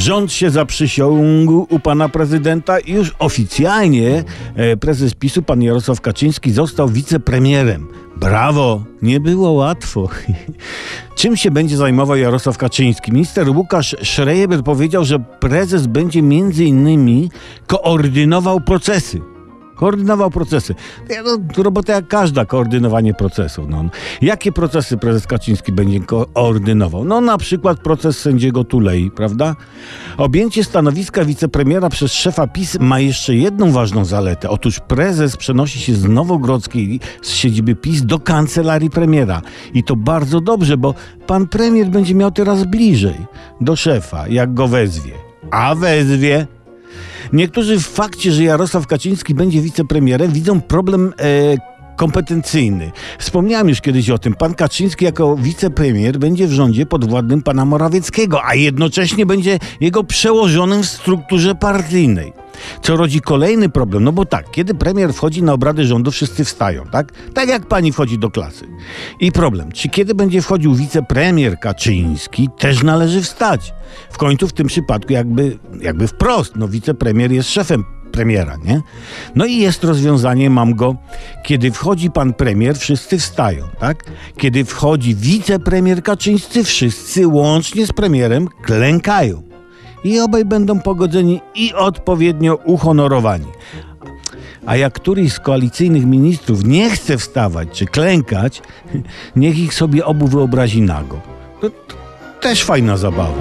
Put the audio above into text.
Rząd się zaprzysiągł u pana prezydenta i już oficjalnie e, prezes PiSu, pan Jarosław Kaczyński, został wicepremierem. Brawo! Nie było łatwo. Czym się będzie zajmował Jarosław Kaczyński? Minister Łukasz Schreiber powiedział, że prezes będzie między innymi koordynował procesy. Koordynował procesy. No, robota jak każda, koordynowanie procesów. No. Jakie procesy prezes Kaczyński będzie koordynował? No na przykład proces sędziego Tulei, prawda? Objęcie stanowiska wicepremiera przez szefa PiS ma jeszcze jedną ważną zaletę. Otóż prezes przenosi się z Nowogrodzkiej, z siedziby PiS do kancelarii premiera. I to bardzo dobrze, bo pan premier będzie miał teraz bliżej do szefa, jak go wezwie. A wezwie Niektórzy w fakcie, że Jarosław Kaczyński będzie wicepremierem, widzą problem e, kompetencyjny. Wspomniałem już kiedyś o tym. Pan Kaczyński jako wicepremier będzie w rządzie podwładnym pana Morawieckiego, a jednocześnie będzie jego przełożonym w strukturze partyjnej. Co rodzi kolejny problem, no bo tak, kiedy premier wchodzi na obrady rządu, wszyscy wstają, tak? Tak jak pani wchodzi do klasy. I problem, czy kiedy będzie wchodził wicepremier Kaczyński, też należy wstać. W końcu w tym przypadku jakby, jakby wprost, no wicepremier jest szefem premiera, nie? No i jest rozwiązanie, mam go. Kiedy wchodzi pan premier, wszyscy wstają, tak? Kiedy wchodzi wicepremier Kaczyński, wszyscy łącznie z premierem klękają i obaj będą pogodzeni i odpowiednio uhonorowani. A jak któryś z koalicyjnych ministrów nie chce wstawać czy klękać, niech ich sobie obu wyobrazi nago. To, też fajna zabawa.